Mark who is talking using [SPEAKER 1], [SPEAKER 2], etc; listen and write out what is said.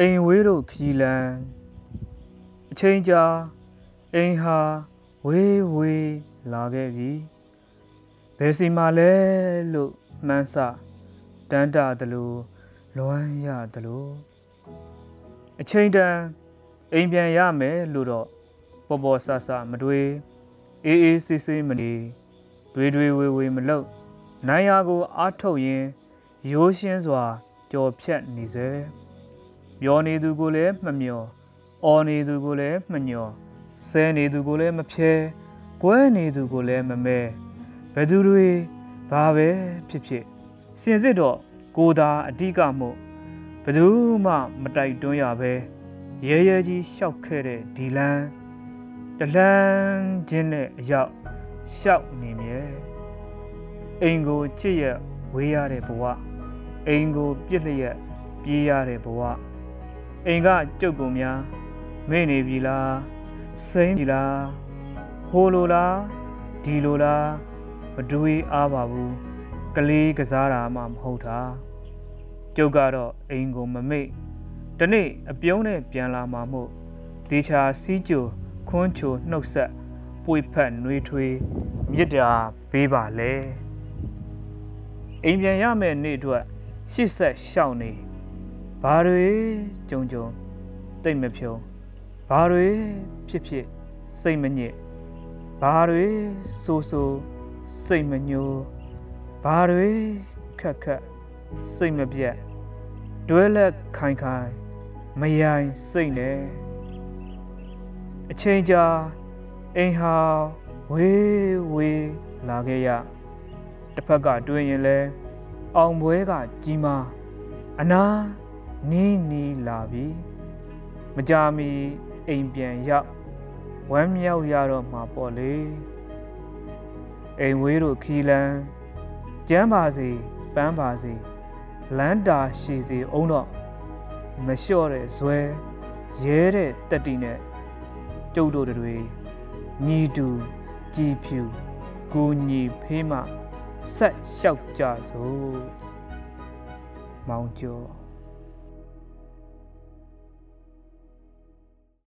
[SPEAKER 1] အိမ်ဝေးတို့ခီလန်အချိန်ကြာအိမ်ဟာဝေးဝေးလာခဲ့ပြီဘယ်စီမှာလဲလို့မှန်းဆတန်းတာတလို့လွမ်းရတလို့အချိန်တန်အိမ်ပြန်ရမယ်လို့တော့ပေါ်ပေါ်ဆဆမတွေးအေးအေးဆေးဆေးမနေတွေးတွေးဝေဝေမလုပ်နိုင်ရာကိုအားထုတ်ရင်းရိုးရှင်းစွာကြော်ဖြတ်နေစေ ပြောနေသူကိုလည်းမမျောအော်နေသူကိုလည်းမညောဆဲနေသူကိုလည်းမဖြဲကွဲနေသူကိုလည်းမမဲဘယ်သူတွေဘာပဲဖြစ်ဖြစ်စင်စစ်တော့ကိုသာအဓိကမို့ဘယ်သူမှမတိုက်တွန်းရပဲရဲရဲကြီးရှောက်ခဲ့တဲ့ဒီလန်းတလန်းချင်းနဲ့အရောက်ရှောက်နေမြဲအိမ်ကိုချစ်ရဝေးရတဲ့ဘဝအိမ်ကိုပြစ်လျက်ပြေးရတဲ့ဘဝ အိမ်ကကြုတ်ကုန်များမေ့နေပြီလားစိမ့်ပြီလားဟိုလိုလားဒီလိုလားမတွေးအားပါဘူးကလေးကစားတာမှမဟုတ်တာကျုပ်ကတော့အိမ်ကိုမမေ့တနေ့အပြုံးနဲ့ပြန်လာမှာမို့ဒေချာစီးကြိုခွန်းချိုနှုတ်ဆက်ပွေဖက်နှွေးထွေးမြစ်တာပေးပါလေအိမ်ပြန်ရမယ့်နေ့အတွက်ရှစ်ဆက်ရှောက်နေ ဘာတွေကြုံကြုံတိတ်မဖြုံဘာတွေဖြစ်ဖြစ်စိတ်မညစ်ဘာတွေဆိုဆိုစိတ်မညိုဘာတွေခက်ခက်စိတ်မပြတ်တွဲလက်ခိုင်ခိုင်မယိုင်စိတ်နဲ့အချိန်ကြာအိမ်ဟာဝေးဝေးလာခဲ့ရတစ်ဖက်ကတွင်ရင်လဲအောင်ပွဲကကြီးမားအနာ နီးနီးလာပြီမကြမီအိမ်ပြန်ရောက်ဝမ်းမြောက်ရတော့မှာပေါ့လေအိမ်ဝေးတို့ခီလန်းကျမ်းပါစေပန်းပါစေလမ်းတာရှည်စေအောင်တော့မလျှော့တဲ့ဇွဲရဲတဲ့တက်တီနဲ့ကျုပ်တို့တွေညီတူကြည်ဖြူကိုညီဖေးမှဆက်လျှောက်ကြစို့မောင်ကျော်